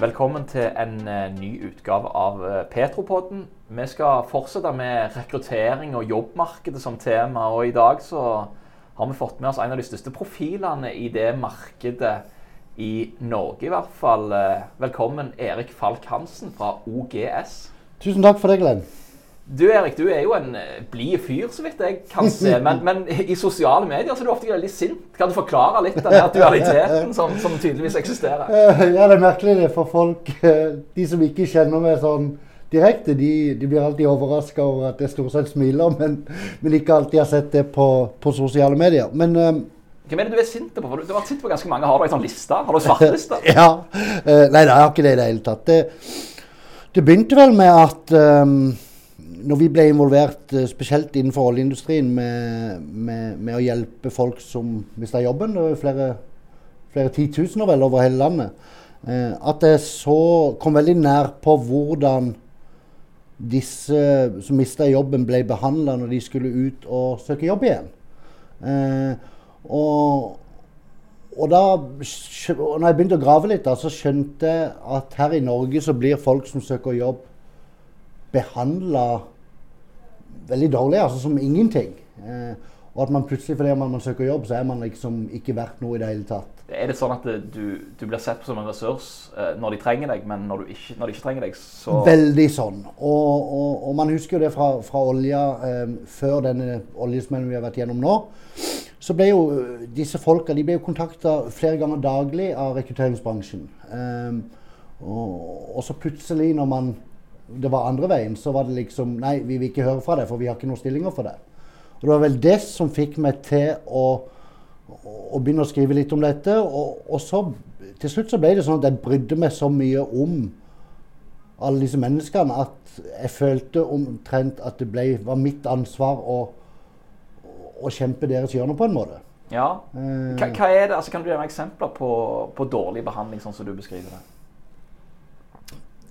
Velkommen til en eh, ny utgave av eh, Petropodden. Vi skal fortsette med rekruttering og jobbmarkedet som tema. Og i dag så har vi fått med oss en av de største profilene i det markedet i Norge, i hvert fall. Eh, Velkommen Erik Falk Hansen fra OGS. Tusen takk for det, Glenn. Du Erik, du er jo en eh, blid fyr, så vidt jeg kan se. Men, men i sosiale medier så er du ofte veldig sint. Kan du forklare litt av den dualiteten som, som tydeligvis eksisterer? Eh, Ja, det er merkelig det for folk. eh, De som ikke kjenner meg sånn direkte, de, de blir alltid overraska over at jeg stort sett smiler, men, men ikke alltid har sett det på, på sosiale medier. Men um, Hvem er det du er sint på? Du, har vært sint på ganske mange. Har du en sånn liste? Har du svarteliste? ja. Nei, nei, jeg har ikke det i det hele tatt. Det, det begynte vel med at eh, når vi ble involvert, eh, spesielt innenfor oljeindustrien, med, med, med å hjelpe folk som mista jobben, det var flere, flere titusener vel over hele landet, eh, at jeg så kom veldig nær på hvordan disse som mista jobben, ble behandla når de skulle ut og søke jobb igjen. Eh, og, og da når jeg begynte å grave litt, da, så skjønte jeg at her i Norge så blir folk som søker jobb, behandla veldig dårlig, altså som ingenting. Eh, og at man plutselig, fordi man, man søker jobb, så er man liksom ikke verdt noe i det hele tatt. Er det sånn at du, du blir sett på som en ressurs eh, når de trenger deg, men når, du ikke, når de ikke trenger deg, så Veldig sånn. Og, og, og man husker jo det fra, fra olja eh, før denne oljesmellen vi har vært gjennom nå. Så ble jo eh, disse folka de ble jo kontakta flere ganger daglig av rekrutteringsbransjen. Eh, og, og så plutselig, når man det var andre veien, så var det liksom Nei, vi vil ikke høre fra deg, for vi har ikke noen stillinger for deg. Og det var vel det som fikk meg til å, å begynne å skrive litt om dette. Og, og så til slutt så ble det sånn at jeg brydde meg så mye om alle disse menneskene at jeg følte omtrent at det ble, var mitt ansvar å, å kjempe deres hjørne på en måte. Ja. Eh, Hva, hva det, altså Kan du gi meg eksempler på, på dårlig behandling, sånn som du beskriver det?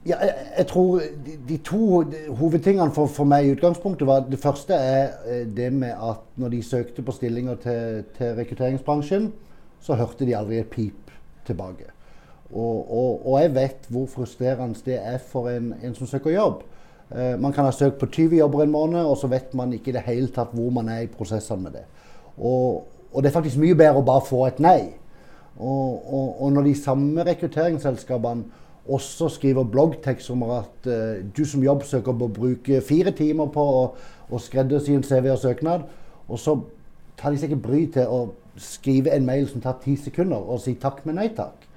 Ja, jeg, jeg tror de, de to hovedtingene for, for meg i utgangspunktet var Det første er eh, det med at når de søkte på stillinger til, til rekrutteringsbransjen, så hørte de aldri et pip tilbake. Og, og, og jeg vet hvor frustrerende det er for en, en som søker jobb. Eh, man kan ha søkt på 20 jobber en måned, og så vet man ikke i det hele tatt hvor man er i prosessene med det. Og, og det er faktisk mye bedre å bare få et nei. Og, når de samme rekrutteringsselskapene også skriver bloggtekst om at uh, du som jobbsøker bør bruke fire timer på å, å skreddersy en CV og søknad, og så tar de seg ikke bry til å skrive en mail som tar ti sekunder, og si takk, men nei takk.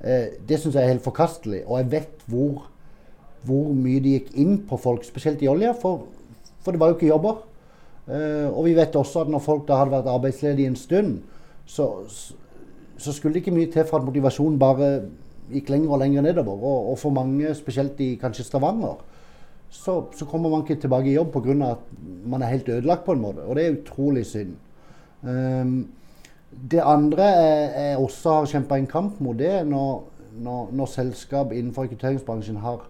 Uh, det syns jeg er helt forkastelig. Og jeg vet hvor, hvor mye de gikk inn på folk, spesielt i olje, for, for det var jo ikke jobber. Uh, og vi vet også at når folk da hadde vært arbeidsledige en stund, så, så skulle det ikke mye til for at motivasjonen bare gikk lenger og lenger nedover. Og, og for mange, spesielt i kanskje Stavanger, så, så kommer man ikke tilbake i jobb pga. at man er helt ødelagt på en måte. Og det er utrolig synd. Um, det andre jeg, jeg også har kjempa en kamp mot, det er når, når, når selskap innenfor rekrutteringsbransjen har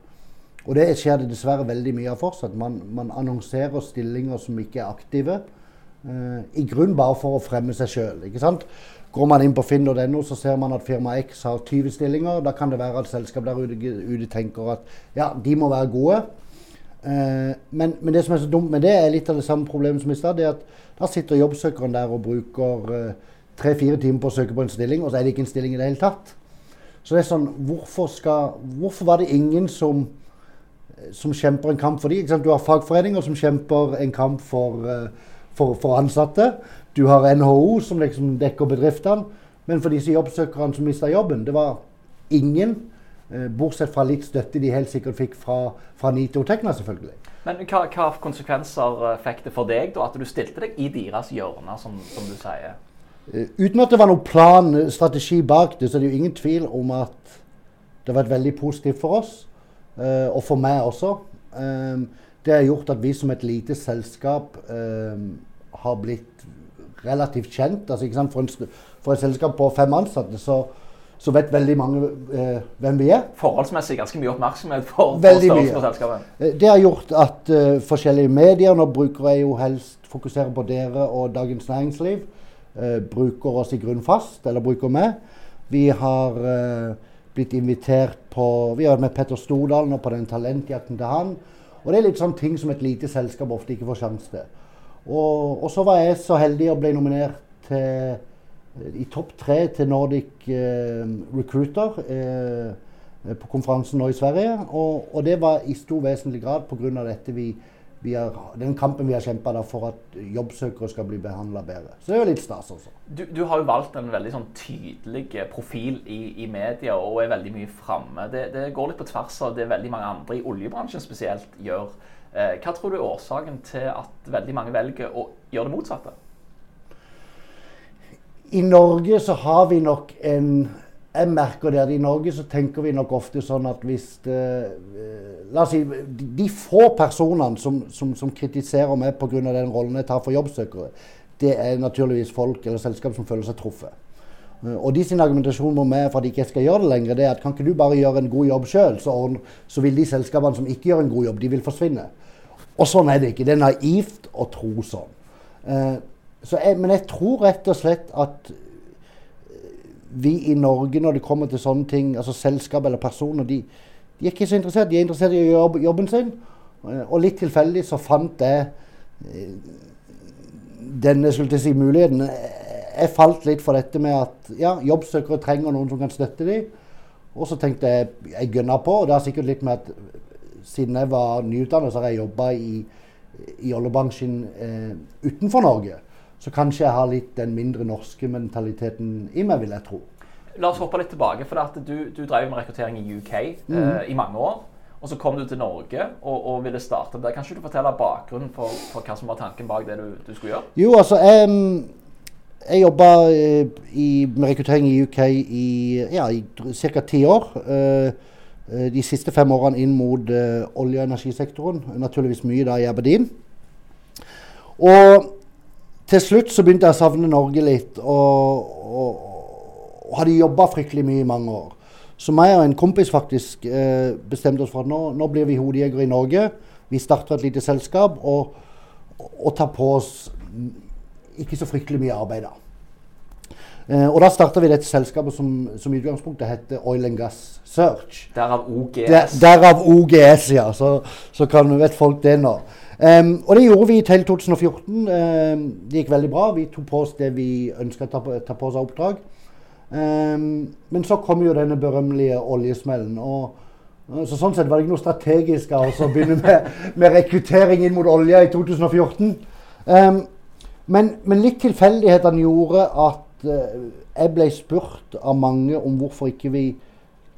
Og det skjer det dessverre veldig mye av fortsatt. Man, man annonserer stillinger som ikke er aktive. Eh, I grunn bare for å fremme seg sjøl. Går man inn på finn.no, så ser man at firma X har 20 stillinger. Da kan det være at selskap der ute, tenker at ja, de må være gode. Eh, men, men det som er så dumt med det, er litt av det samme problemet som i stad. at Da sitter jobbsøkeren der og bruker eh, tre-fire timer på å søke på en stilling, og så er det ikke en stilling i det hele tatt. Så det er sånn, hvorfor, skal, hvorfor var det ingen som, som kjemper en kamp for de? Du har fagforeninger som kjemper en kamp for, for, for ansatte. Du har NHO som liksom dekker bedriftene. Men for disse jobbsøkerne som mista jobben, det var ingen. eh, Bortsett fra litt støtte de helt sikkert fikk fra, fra NITO Tekna, selvfølgelig. Men hva, hva konsekvenser eh, fikk det for deg da, at du stilte deg i deres hjørne, som, som du sier? Eh, Uten at det var noen plan, strategi bak det, så er det jo ingen tvil om at det har vært veldig positivt for oss, og for meg også. Det har gjort at vi som et lite selskap eh, har blitt relativt kjent. Altså? For, en, for et selskap på fem ansatte så, så vet veldig mange eh, hvem vi er. Forholdsmessig ganske mye oppmerksomhet for, for størrelsen på selskapet. Eh, Det har gjort at eh, forskjellige medier, nå bruker jeg jo helst fokusere på dere og Dagens Næringsliv, Uh, bruker oss i grunn fast, eller bruker meg. Vi har uh, blitt invitert på Vi har vært med Petter Stordalen og på den talentjakten til han. Og det er litt sånn ting som et lite selskap ofte ikke får sjanse til. Og, og, så var jeg så heldig å bli nominert til, i topp tre til Nordic eh, Recruiter eh, på konferansen nå i Sverige. Og, og, det var i stor vesentlig grad pga. dette vi har, den kampen vi har kjempa for at jobbsøkere skal bli behandla bedre. Så det er jo litt stas også. Du, du, har jo valgt en veldig sånn tydelig profil i, i media og er veldig mye framme. Det, det, går litt på tvers av det veldig mange andre i oljebransjen spesielt gjør. Eh, hva tror du er årsaken til at veldig mange velger å gjøre det motsatte? I Norge så har vi nok en jeg merker det at I Norge så tenker vi nok ofte sånn at hvis det, eh, La oss si de, få personene som, som, som kritiserer meg pga. den rollen jeg tar for jobbsøkere, det er naturligvis folk eller selskap som føler seg truffet. Eh, og de sin argumentasjon med meg for at ikke ikke skal gjøre det lenger, det er at kan ikke du bare gjøre en god jobb sjøl, så, så, vil de selskapene som ikke gjør en god jobb, de vil forsvinne. Og sånn er det ikke. Det er naivt å tro sånn. Eh, så jeg, men jeg tror rett og slett at vi i Norge, når det kommer til sånne ting, altså selskap eller personer, de, de er ikke så interessert. De er interessert i å gjøre jobben sin. Eh, og litt tilfeldig så fant jeg eh, denne skulle si, muligheten. Jeg falt litt for dette med at ja, jobbsøkere trenger noen som kan støtte dem. Og så tenkte jeg jeg gønna på. og det har sikkert litt med at siden jeg var nyutdannet, så har jeg jobba i, i oljebransjen eh, utenfor Norge. Så kanskje jeg har litt den mindre norske mentaliteten i meg, vil jeg tro. La oss hoppe litt tilbake. for Du, du drev med rekruttering i UK mm. eh, i mange år. Og så kom du til Norge og, og ville starte der. Kan ikke du fortelle bakgrunnen for, for, hva som var tanken bak det du, du skulle gjøre? Jo, altså, jeg, jeg jobba eh, med rekruttering i UK i, ja, i ca. ti år. Eh, eh, de siste fem årene inn mot olje- og energisektoren. Naturligvis mye da i Aberdeen. Og til slutt så begynte jeg å savne Norge litt, og, og, og hadde jobba fryktelig mye i mange år. Så meg og en kompis faktisk eh, bestemte oss for at nå, nå blir vi hodejegere i Norge. Vi starter et lite selskap og, og, tar på oss ikke så fryktelig mye arbeid da. Eh, og da starta vi dette selskapet som, som i utgangspunktet heter Oil and Gas Search. Derav OGS. Der, derav OGS, ja. Så, så kan, vet folk det nå. Um, og det gjorde vi til 2014. Um, det gikk veldig bra. Vi tok på oss det vi ønska å ta, ta, på oss av oppdrag. Um, men så kom jo denne berømmelige oljesmellen. og så Sånn sett var det ikke noe strategisk av oss å begynne med, med, rekruttering inn mot olje i 2014. Men, men, litt tilfeldighetene gjorde at uh, jeg ble spurt av mange om hvorfor ikke vi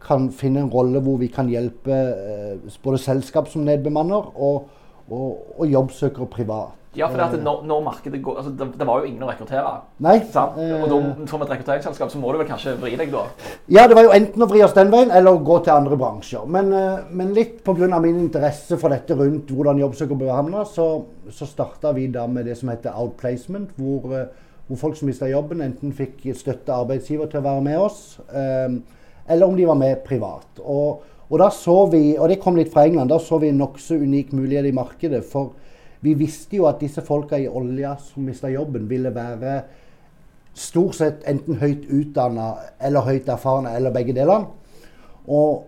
kan finne en rolle hvor vi kan hjelpe uh, både selskap som nedbemanner, og og, og jobbsøkere privat. Ja, for det når, når markedet går altså det, det, var jo ingen å rekruttere. Nei. Sant? Og da, som et rekrutteringsselskap så må du vel kanskje vri deg da? Ja, det var jo enten å vri oss den veien eller å gå til andre bransjer. Men, eh, men litt pga. min interesse for dette rundt hvordan jobbsøkere bør havne, så, så starta vi da med det som heter outplacement. Hvor, eh, hvor folk som mista jobben, enten fikk støtte arbeidsgiver til å være med oss, eller om de var med privat. Og og da så vi, og det kom litt fra England, da så vi en nokså unik mulighet i markedet. For vi visste jo at disse folka i olja som mista jobben, ville være stort sett enten høyt utdanna eller høyt erfarne, eller begge delene. Og,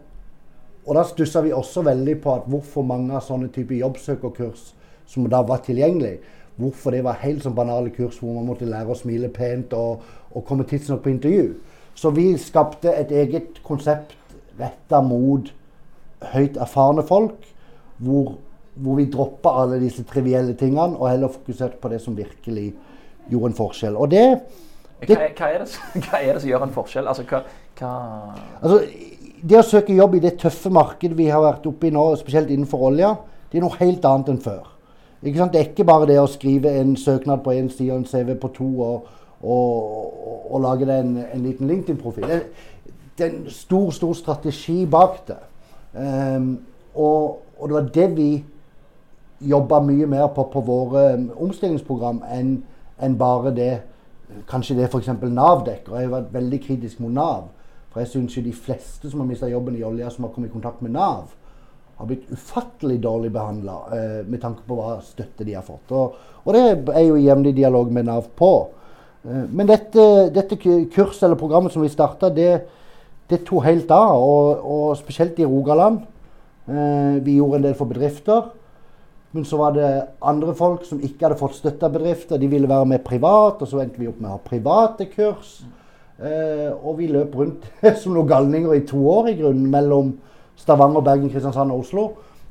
og da stussa vi også veldig på at hvorfor mange av sånne typer jobbsøkerkurs som da var tilgjengelig, hvorfor det var helt sånn banale kurs hvor man måtte lære å smile pent og, og komme tidsnok på intervju. Så vi skapte et eget konsept retta mot høyt erfarne folk, hvor, hvor vi droppa alle disse trivielle tingene og heller fokuserte på det som virkelig gjorde en forskjell. Og det, det hva, hva, er det, hva, er det, som gjør en forskjell? Altså, hva, altså, det å søke jobb i det tøffe markedet vi har vært oppe i nå, spesielt innenfor olja, det er noe helt annet enn før. Det er ikke bare det å skrive en søknad på én side og en CV på to og, og, og, og lage deg en, en, liten LinkedIn-profil det er en stor, stor strategi bak det. Um, og, og, det var det vi jobba mye mer på på våre um, omstillingsprogram enn en bare det kanskje det f.eks. Nav dekker. Jeg har vært veldig kritisk mot Nav. For jeg syns jo de fleste som har mista jobben i olja, som har kommet i kontakt med Nav, har blitt ufattelig dårlig behandla eh, med tanke på hva støtte de har fått. Og, og det er jo jevnlig dialog med Nav på. Eh, men dette, dette kurset eller programmet som vi starta, det, det tok helt av, og, og spesielt i Rogaland. Eh, vi gjorde en del for bedrifter. Men så var det andre folk som ikke hadde fått støtte av bedrifter. De ville være med privat, og så endte vi opp med å ha private kurs. Eh, og vi løp rundt som noen galninger i to år i grunnen mellom Stavanger, Bergen, Kristiansand og Oslo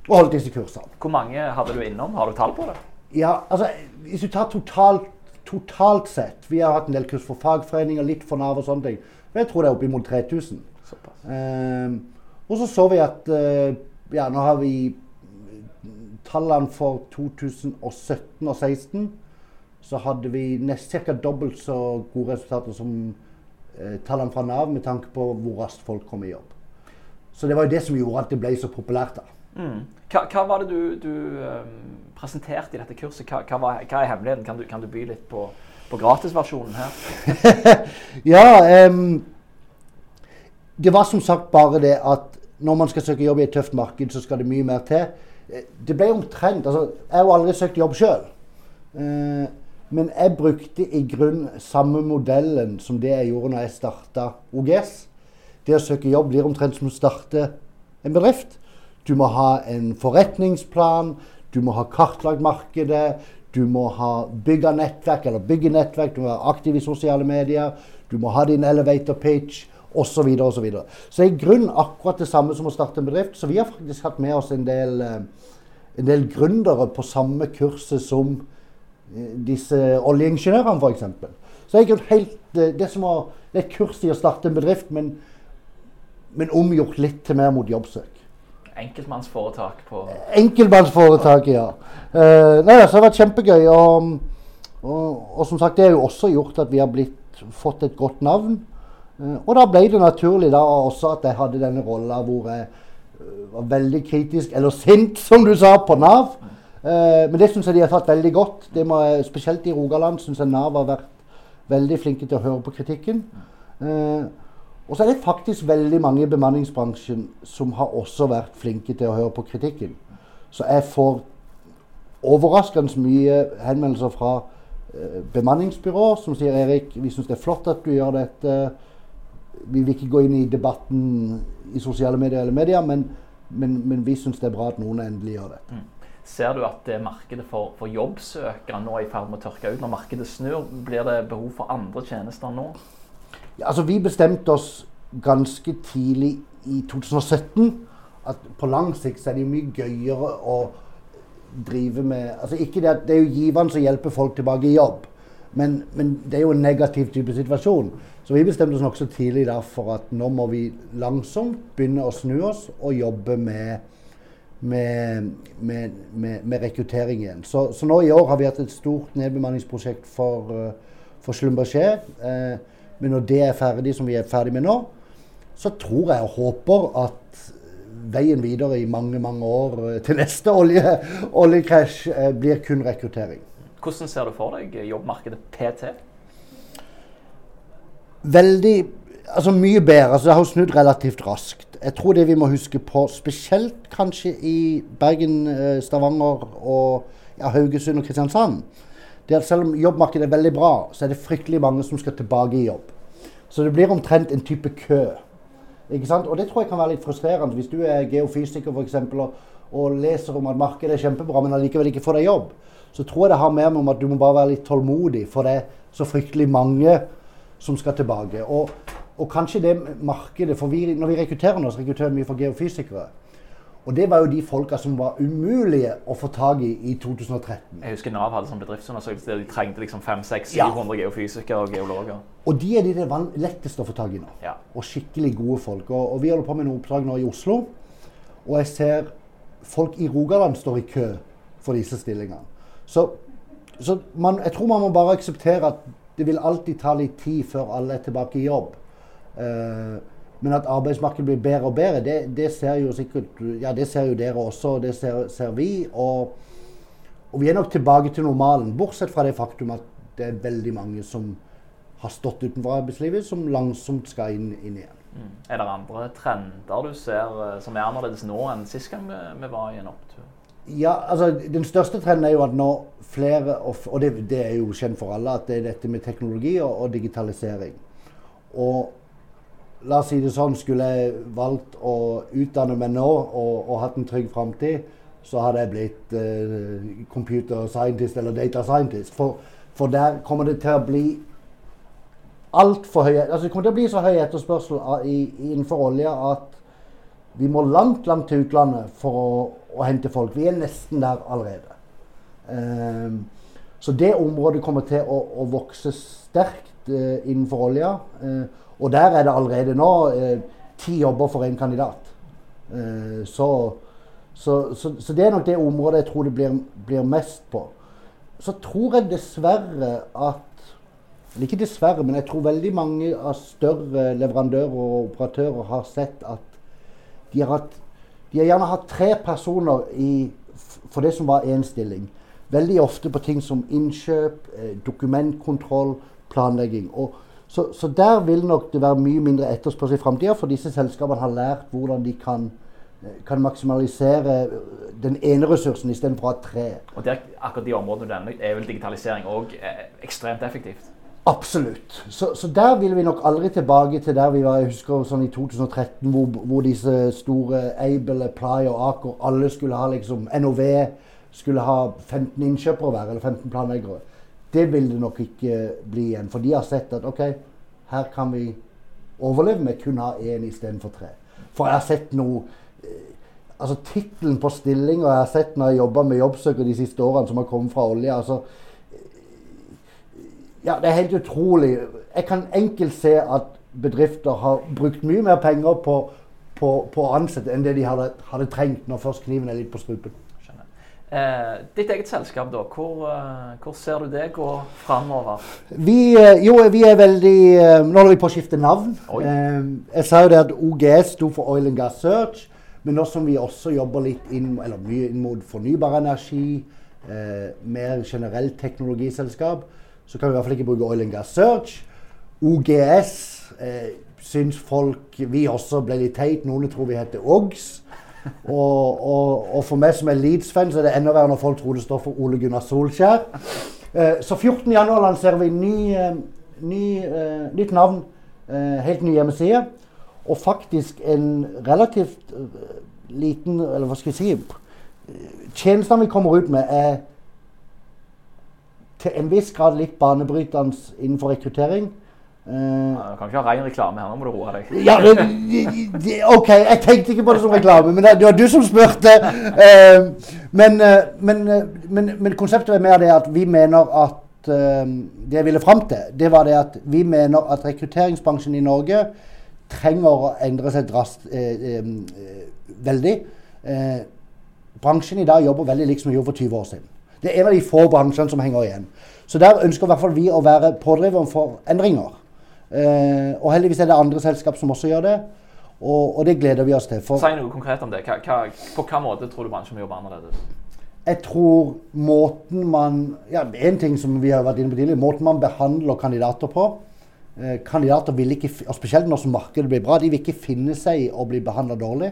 og holdt disse kursene. Hvor mange hadde du innom? Har du tall på det? Ja, altså Hvis du tar totalt, totalt sett Vi har hatt en del kurs for fagforeninger, litt for Nav og sånne ting. Men jeg tror det er oppimot 3000. Eh, og så så vi at eh, Ja, nå har vi tallene for 2017 og 2016. Så hadde vi nesten ca. dobbelt så gode resultater som eh, tallene fra Nav med tanke på hvor raskt folk kom i jobb. Så det var jo det som gjorde at det ble så populært. da. Mm. Hva, hva, var det du, du um, presenterte i dette kurset? Hva, hva, var, hva er hemmeligheten? Kan du, kan du, by litt på, på gratisversjonen her? ja, um, det var som sagt bare det at når man skal søke jobb i et tøft marked, så skal det mye mer til. Det ble omtrent altså, Jeg har jo aldri søkt jobb sjøl. Uh, men jeg brukte i grunn samme modellen som det jeg gjorde når jeg starta OGS. Det å søke jobb blir omtrent som å starte en bedrift. Du må ha en forretningsplan, du må ha kartlagt markedet, du må ha bygga nettverk eller bygge nettverk, du må være aktiv i sosiale medier, du må ha din elevator pitch osv. Så, så, videre. så i grunnen akkurat det samme som å starte en bedrift. Så vi har faktisk hatt med oss en del, eh, en del gründere på samme kurset som eh, disse oljeingeniørene, f.eks. Så det er helt, det er som var det er et kurs i å starte en bedrift, men, men omgjort litt til mer mot jobbsøk. Enkeltmannsforetak på Enkeltmannsforetak, ja. Uh, nei, så det har vært kjempegøy. Og, og, og, som sagt, det har jo også gjort at vi har blitt, fått et godt navn. Uh, og da ble det naturlig da også at jeg hadde denne rolla hvor jeg uh, var veldig kritisk, eller sint, som du sa, på Nav. men det syns jeg de har tatt veldig godt. Jeg, spesielt i Rogaland syns jeg Nav har vært veldig flinke til å høre på kritikken. Og så er det faktisk veldig mange i bemanningsbransjen som har også vært flinke til å høre på kritikken. Så jeg får overraskende mye henvendelser fra bemanningsbyråer bemanningsbyrå som sier Erik, vi syns det er flott at du gjør dette. Vi vil ikke gå inn i debatten i sosiale medier eller media, men, men, men vi syns det er bra at noen endelig gjør det. Mm. Ser du at det markedet for, for jobbsøkere nå er i ferd med å tørke ut? Når markedet snur, blir det behov for andre tjenester nå? Ja, altså Vi bestemte oss ganske tidlig i 2017 at på lang sikt så er det mye gøyere å drive med altså ikke Det, det er jo givende som hjelper folk tilbake i jobb, men, men, det er jo en negativ type situasjon. Så vi bestemte oss nokså tidlig for at nå må vi langsomt begynne å snu oss og jobbe med, med, med, med rekruttering igjen. Så, så, nå i år har vi hatt et stort nedbemanningsprosjekt for, uh, for Schlumberger. Uh, men når det er ferdig, som vi er ferdig med nå, så tror jeg og håper at veien videre i mange mange år eh, til neste olje, oljekrasj eh, blir kun rekruttering. Hvordan ser du for deg jobbmarkedet PT? Veldig Altså mye bedre. altså Det har snudd relativt raskt. Jeg tror det vi må huske på, spesielt kanskje i Bergen, eh, Stavanger og ja, Haugesund og Kristiansand, det er at selv om jobbmarkedet er veldig bra, så er det fryktelig mange som skal tilbake i jobb. Så det blir omtrent en type kø. Ikke sant? Og det tror jeg kan være litt frustrerende. Hvis du er geofysiker eksempel, og, og leser om at markedet er kjempebra, men allikevel ikke får deg jobb, så tror jeg det har mer med om at du må bare være litt tålmodig, for det er så fryktelig mange som skal tilbake. Og, og kanskje det markedet For vi, når vi rekrutterer nå, så rekrutterer vi mye for geofysikere. Og det var jo de folka som var umulige å få tak i i 2013. Jeg husker Nav hadde sånn bedriftsundersøkelse der de trengte liksom 500-600-700 ja. geofysikere og geologer. Og de er de det er lettest å få tak i nå. Ja. Og skikkelig gode folk. Og, og vi holder på med noen oppdrag nå i Oslo. Og jeg ser folk i Rogaland står i kø for disse stillingene. Så, så man, jeg tror man må bare akseptere at det vil alltid ta litt tid før alle er tilbake i jobb. Uh, men at arbeidsmarkedet blir bedre og bedre, det, det, ser jo sikkert Ja, det ser jo dere også, og det ser, ser vi. Og, og, vi er nok tilbake til normalen, bortsett fra det faktum at det er veldig mange som har stått utenfor arbeidslivet, som langsomt skal inn, inn igjen. Mm. Er det andre trender du ser eh, som er annerledes nå enn sist gang vi, vi var i en opptur? Ja, altså Den største trenden er jo at nå flere, og det, det er jo kjent for alle, at det er dette med teknologi og, og digitalisering. Og La oss si det sånn, skulle jeg valgt å utdanne meg nå og, og hatt en trygg framtid, så hadde jeg blitt eh, computer scientist eller data scientist. For, for der kommer det til å bli altfor høy altså Det kommer til å bli så høy etterspørsel av- i, innenfor olje at vi må langt, langt til utlandet for å, å hente folk. Vi er nesten der allerede. Ehm, så det området kommer til å, å vokse sterkt eh, innenfor olja. Eh, og der er det allerede nå eh, ti jobber for en kandidat. Eh, så, så, så, så det er nok det området jeg tror det blir, blir mest på. Så tror jeg dessverre at eller Ikke dessverre, men jeg tror veldig mange av større leverandører og operatører har sett at de har, hatt, de har gjerne hatt tre personer i, for det som var én stilling. Veldig ofte på ting som innkjøp, eh, dokumentkontroll, planlegging. Og så, så der vil nok det være mye mindre etterspørsel i framtida, for disse selskapene har lært hvordan de kan, eh, kan maksimalisere eh, den ene ressursen istedenfor å ha tre. Og der, akkurat de områdene du nevner, er vel digitalisering òg ekstremt effektivt. Absolutt. Så, så der vil vi nok aldri tilbake til der vi var jeg husker sånn i 2013, hvor, hvor disse store Able, Ply og Aker alle skulle ha liksom NOV skulle ha 15 innkjøpere hver, eller 15 planleggere. Det vil det nok ikke bli igjen. For de har sett at OK, her kan vi overleve med kun ha én istedenfor tre. For jeg har sett noe eh, Altså tittelen på stillinger jeg har sett når jeg jobba med jobbsøker de siste årene, som har kommet fra olje. altså ja, det er helt utrolig. Jeg kan enkelt se at bedrifter har brukt mye mer penger på, på, på å ansette enn det de hadde, hadde trengt når først kniven er litt på strupen. Eh, ditt eget selskap, da. Hvor, eh, hvor ser du det gå framover? Vi, eh, jo, vi er veldig eh, Nå holder vi på å skifte navn. Eh, Jeg sa jo det at OGS sto for Oil and Gas Search. Men nå som vi også jobber litt inn, eller mye inn mot fornybar energi, eh, mer generelt teknologiselskap, så kan vi i hvert fall ikke bruke Oil and Gas Search. OGS eh, syns folk Vi også ble litt teit. Noen tror vi heter OGS. Og, og, og for meg som er Leeds-fan, så er det enda verre når folk tror det står for Ole Gunnar Solskjær. Eh, så 14.1 lanserer vi ny, eh, ny, eh, nytt navn, eh, helt ny hjemmeside. Og faktisk en relativt eh, liten Eller hva skal jeg si Tjenestene vi kommer ut med, er til en viss grad litt banebrytende innenfor rekruttering. Uh, Ja, Du kan ikke ha ren reklame her, nå må du roe deg. ja, det, OK, jeg tenkte ikke på det som reklame, men det, det var du som spurte. Uh, men, eh, men, men, men konseptet er mer det at vi mener at uh, Det jeg ville fram til, det var det at vi mener at rekrutteringsbransjen i Norge trenger å endre seg drast, veldig. Bransjen i dag jobber veldig likt som den gjorde for 20 år siden. Det er en av de få bransjene som henger igjen. Så der ønsker i hvert fall vi å være pådriveren for endringer. Eh, og heldigvis er det andre selskap som også gjør det, og, og det gleder vi oss til. For Si noe konkret om det. Hva, hva, på hvilken måte tror du bransjen må jobbe annerledes? jeg tror måten man Ja, en ting som vi har vært inne på tidligere, måten man behandler kandidater på. Eh, kandidater vil ikke, og spesielt når markedet blir bra, de vil ikke finne seg i å bli behandla dårlig.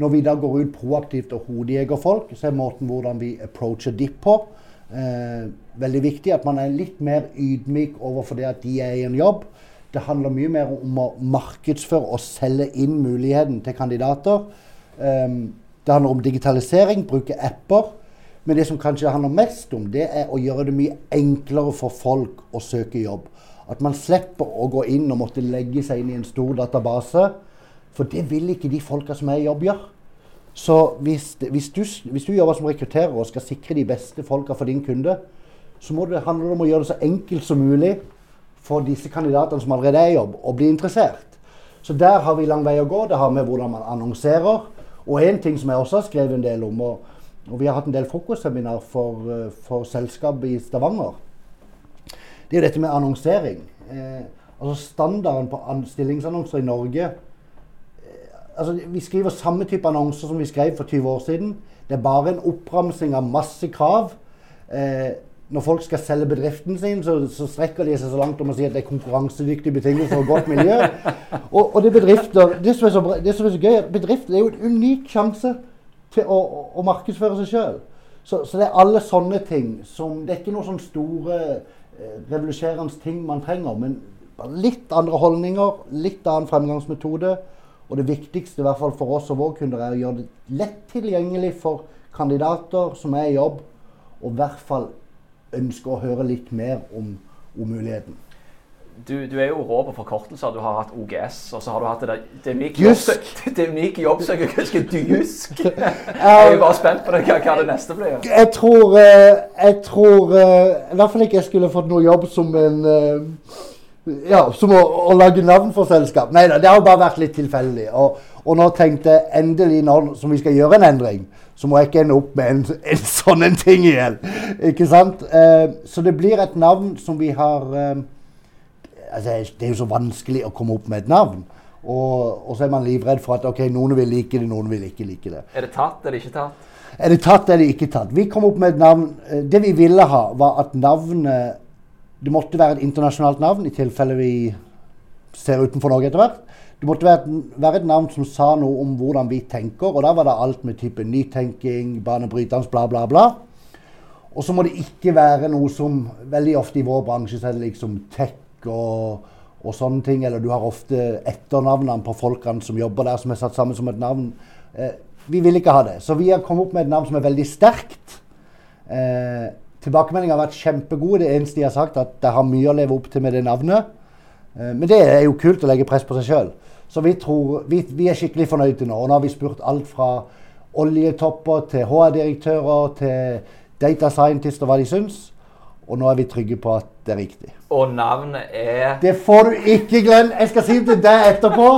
Når vi da går ut proaktivt og hodejeger folk, så er måten hvordan vi approacher de på, eh, veldig viktig. At man er litt mer ydmyk overfor det at de er i en jobb. Det handler mye mer om å markedsføre og selge inn muligheten til kandidater. Eh, det handler om digitalisering, bruke apper. Men det som kanskje handler mest om, det er å gjøre det mye enklere for folk å søke jobb. At man slipper å gå inn og måtte legge seg inn i en stor database. For det vil ikke de folka som er i jobb, gjøre. Så hvis, hvis, du, hvis du jobber som rekrutterer og skal sikre de beste folka for din kunde, så må det handle om å gjøre det så enkelt som mulig for disse kandidatene som allerede er i jobb, å bli interessert. Så der har vi lang vei å gå. Det har med hvordan man annonserer. Og en ting som jeg også har skrevet en del om, og, og vi har hatt en del frokostseminar for, eh, for selskap i Stavanger, det er jo dette med annonsering. Eh, altså Standarden på an stillingsannonser i Norge altså, Vi skriver samme type annonser som vi skrev for 20 år siden. Det er bare en oppramsing av masse krav. Eh, når folk skal selge bedriften sin, så, så strekker de seg så langt om å si at det er konkurransedyktige betingelser og godt miljø. Og, og det, bedrifter, det, som er så, det som er så gøy, at bedrifter er jo en unik sjanse til å, å, å markedsføre seg sjøl. Så, så det er alle sånne ting som Det er ikke noen sånne store eh, revolusjonerende ting man trenger, men litt andre holdninger, litt annen fremgangsmetode. Og det viktigste i hvert fall for oss og våre kunder er å gjøre det lett tilgjengelig for kandidater som er i jobb, og i hvert fall ønsker å høre litt mer om, om muligheten. Du, du, er jo rå på forkortelser. Du har hatt OGS, og så har du hatt det der er er skal du jusk? Jeg er jo bare spent på det, hva, hva det neste blir. Jeg tror, eh, jeg tror eh, i hvert fall ikke jeg skulle fått noe jobb som en eh, ja, som å, å, lage navn for selskap. Nei da, det har jo bare vært litt tilfeldig. Og, og, nå tenkte jeg endelig, når som vi skal gjøre en endring, så må jeg ikke ende opp med en, en sånn en ting igjen. Ikke sant? Eh, så det blir et navn som vi har eh, altså, Det er jo så vanskelig å komme opp med et navn. Og, og, så er man livredd for at ok, noen vil like det, noen vil ikke like det. Er det tatt eller ikke tatt? Er det tatt eller ikke tatt? Vi kom opp med et navn. Eh, det vi ville ha, var at navnet det måtte være et internasjonalt navn, i tilfelle vi ser utenfor Norge etter hvert. Det måtte være et, navn som sa noe om hvordan vi tenker. Og da var det alt med type nytenking, banebrytende, bla, bla, bla. Og så må det ikke være noe som Veldig ofte i vår bransje så er det liksom tech og, og sånne ting. Eller du har ofte etternavnene på folkene som jobber der, som er satt sammen som et navn. Eh, vi vil ikke ha det. Så vi har kommet opp med et navn som er veldig sterkt. Eh, Tilbakemeldingene har vært kjempegode. Det eneste de har sagt, at de har mye å leve opp til med det navnet. Eh, men det er jo kult å legge press på seg sjøl. Så vi, tror, vi, vi, er skikkelig fornøyde nå. Og nå har vi spurt alt fra oljetopper til HR-direktører til data scientister hva de syns. Og nå er vi trygge på at det er riktig. Og navnet er Det får du ikke glemme. Jeg skal si det til deg etterpå.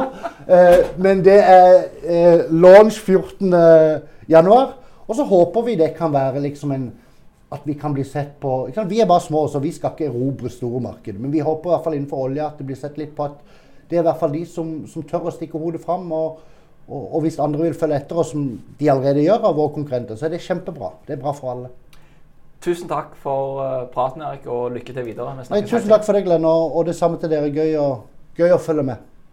Eh, men det er eh, launch 14. januar. Og så håper vi det kan være liksom en at vi kan bli sett på Vi er bare små, så vi skal ikke erobre store markeder. Men vi håper i hvert fall innenfor olje at det blir sett litt på at det er i hvert fall de som, som tør å stikke hodet fram. Og, og, og, hvis andre vil følge etter oss, som de allerede gjør av våre konkurrenter, så er det kjempebra. Det er bra for alle. Tusen takk for uh, praten, Erik, og lykke til videre. Nei, tusen takk for det, Glenn, og, og det samme til dere. Gøy å, gøy å følge med.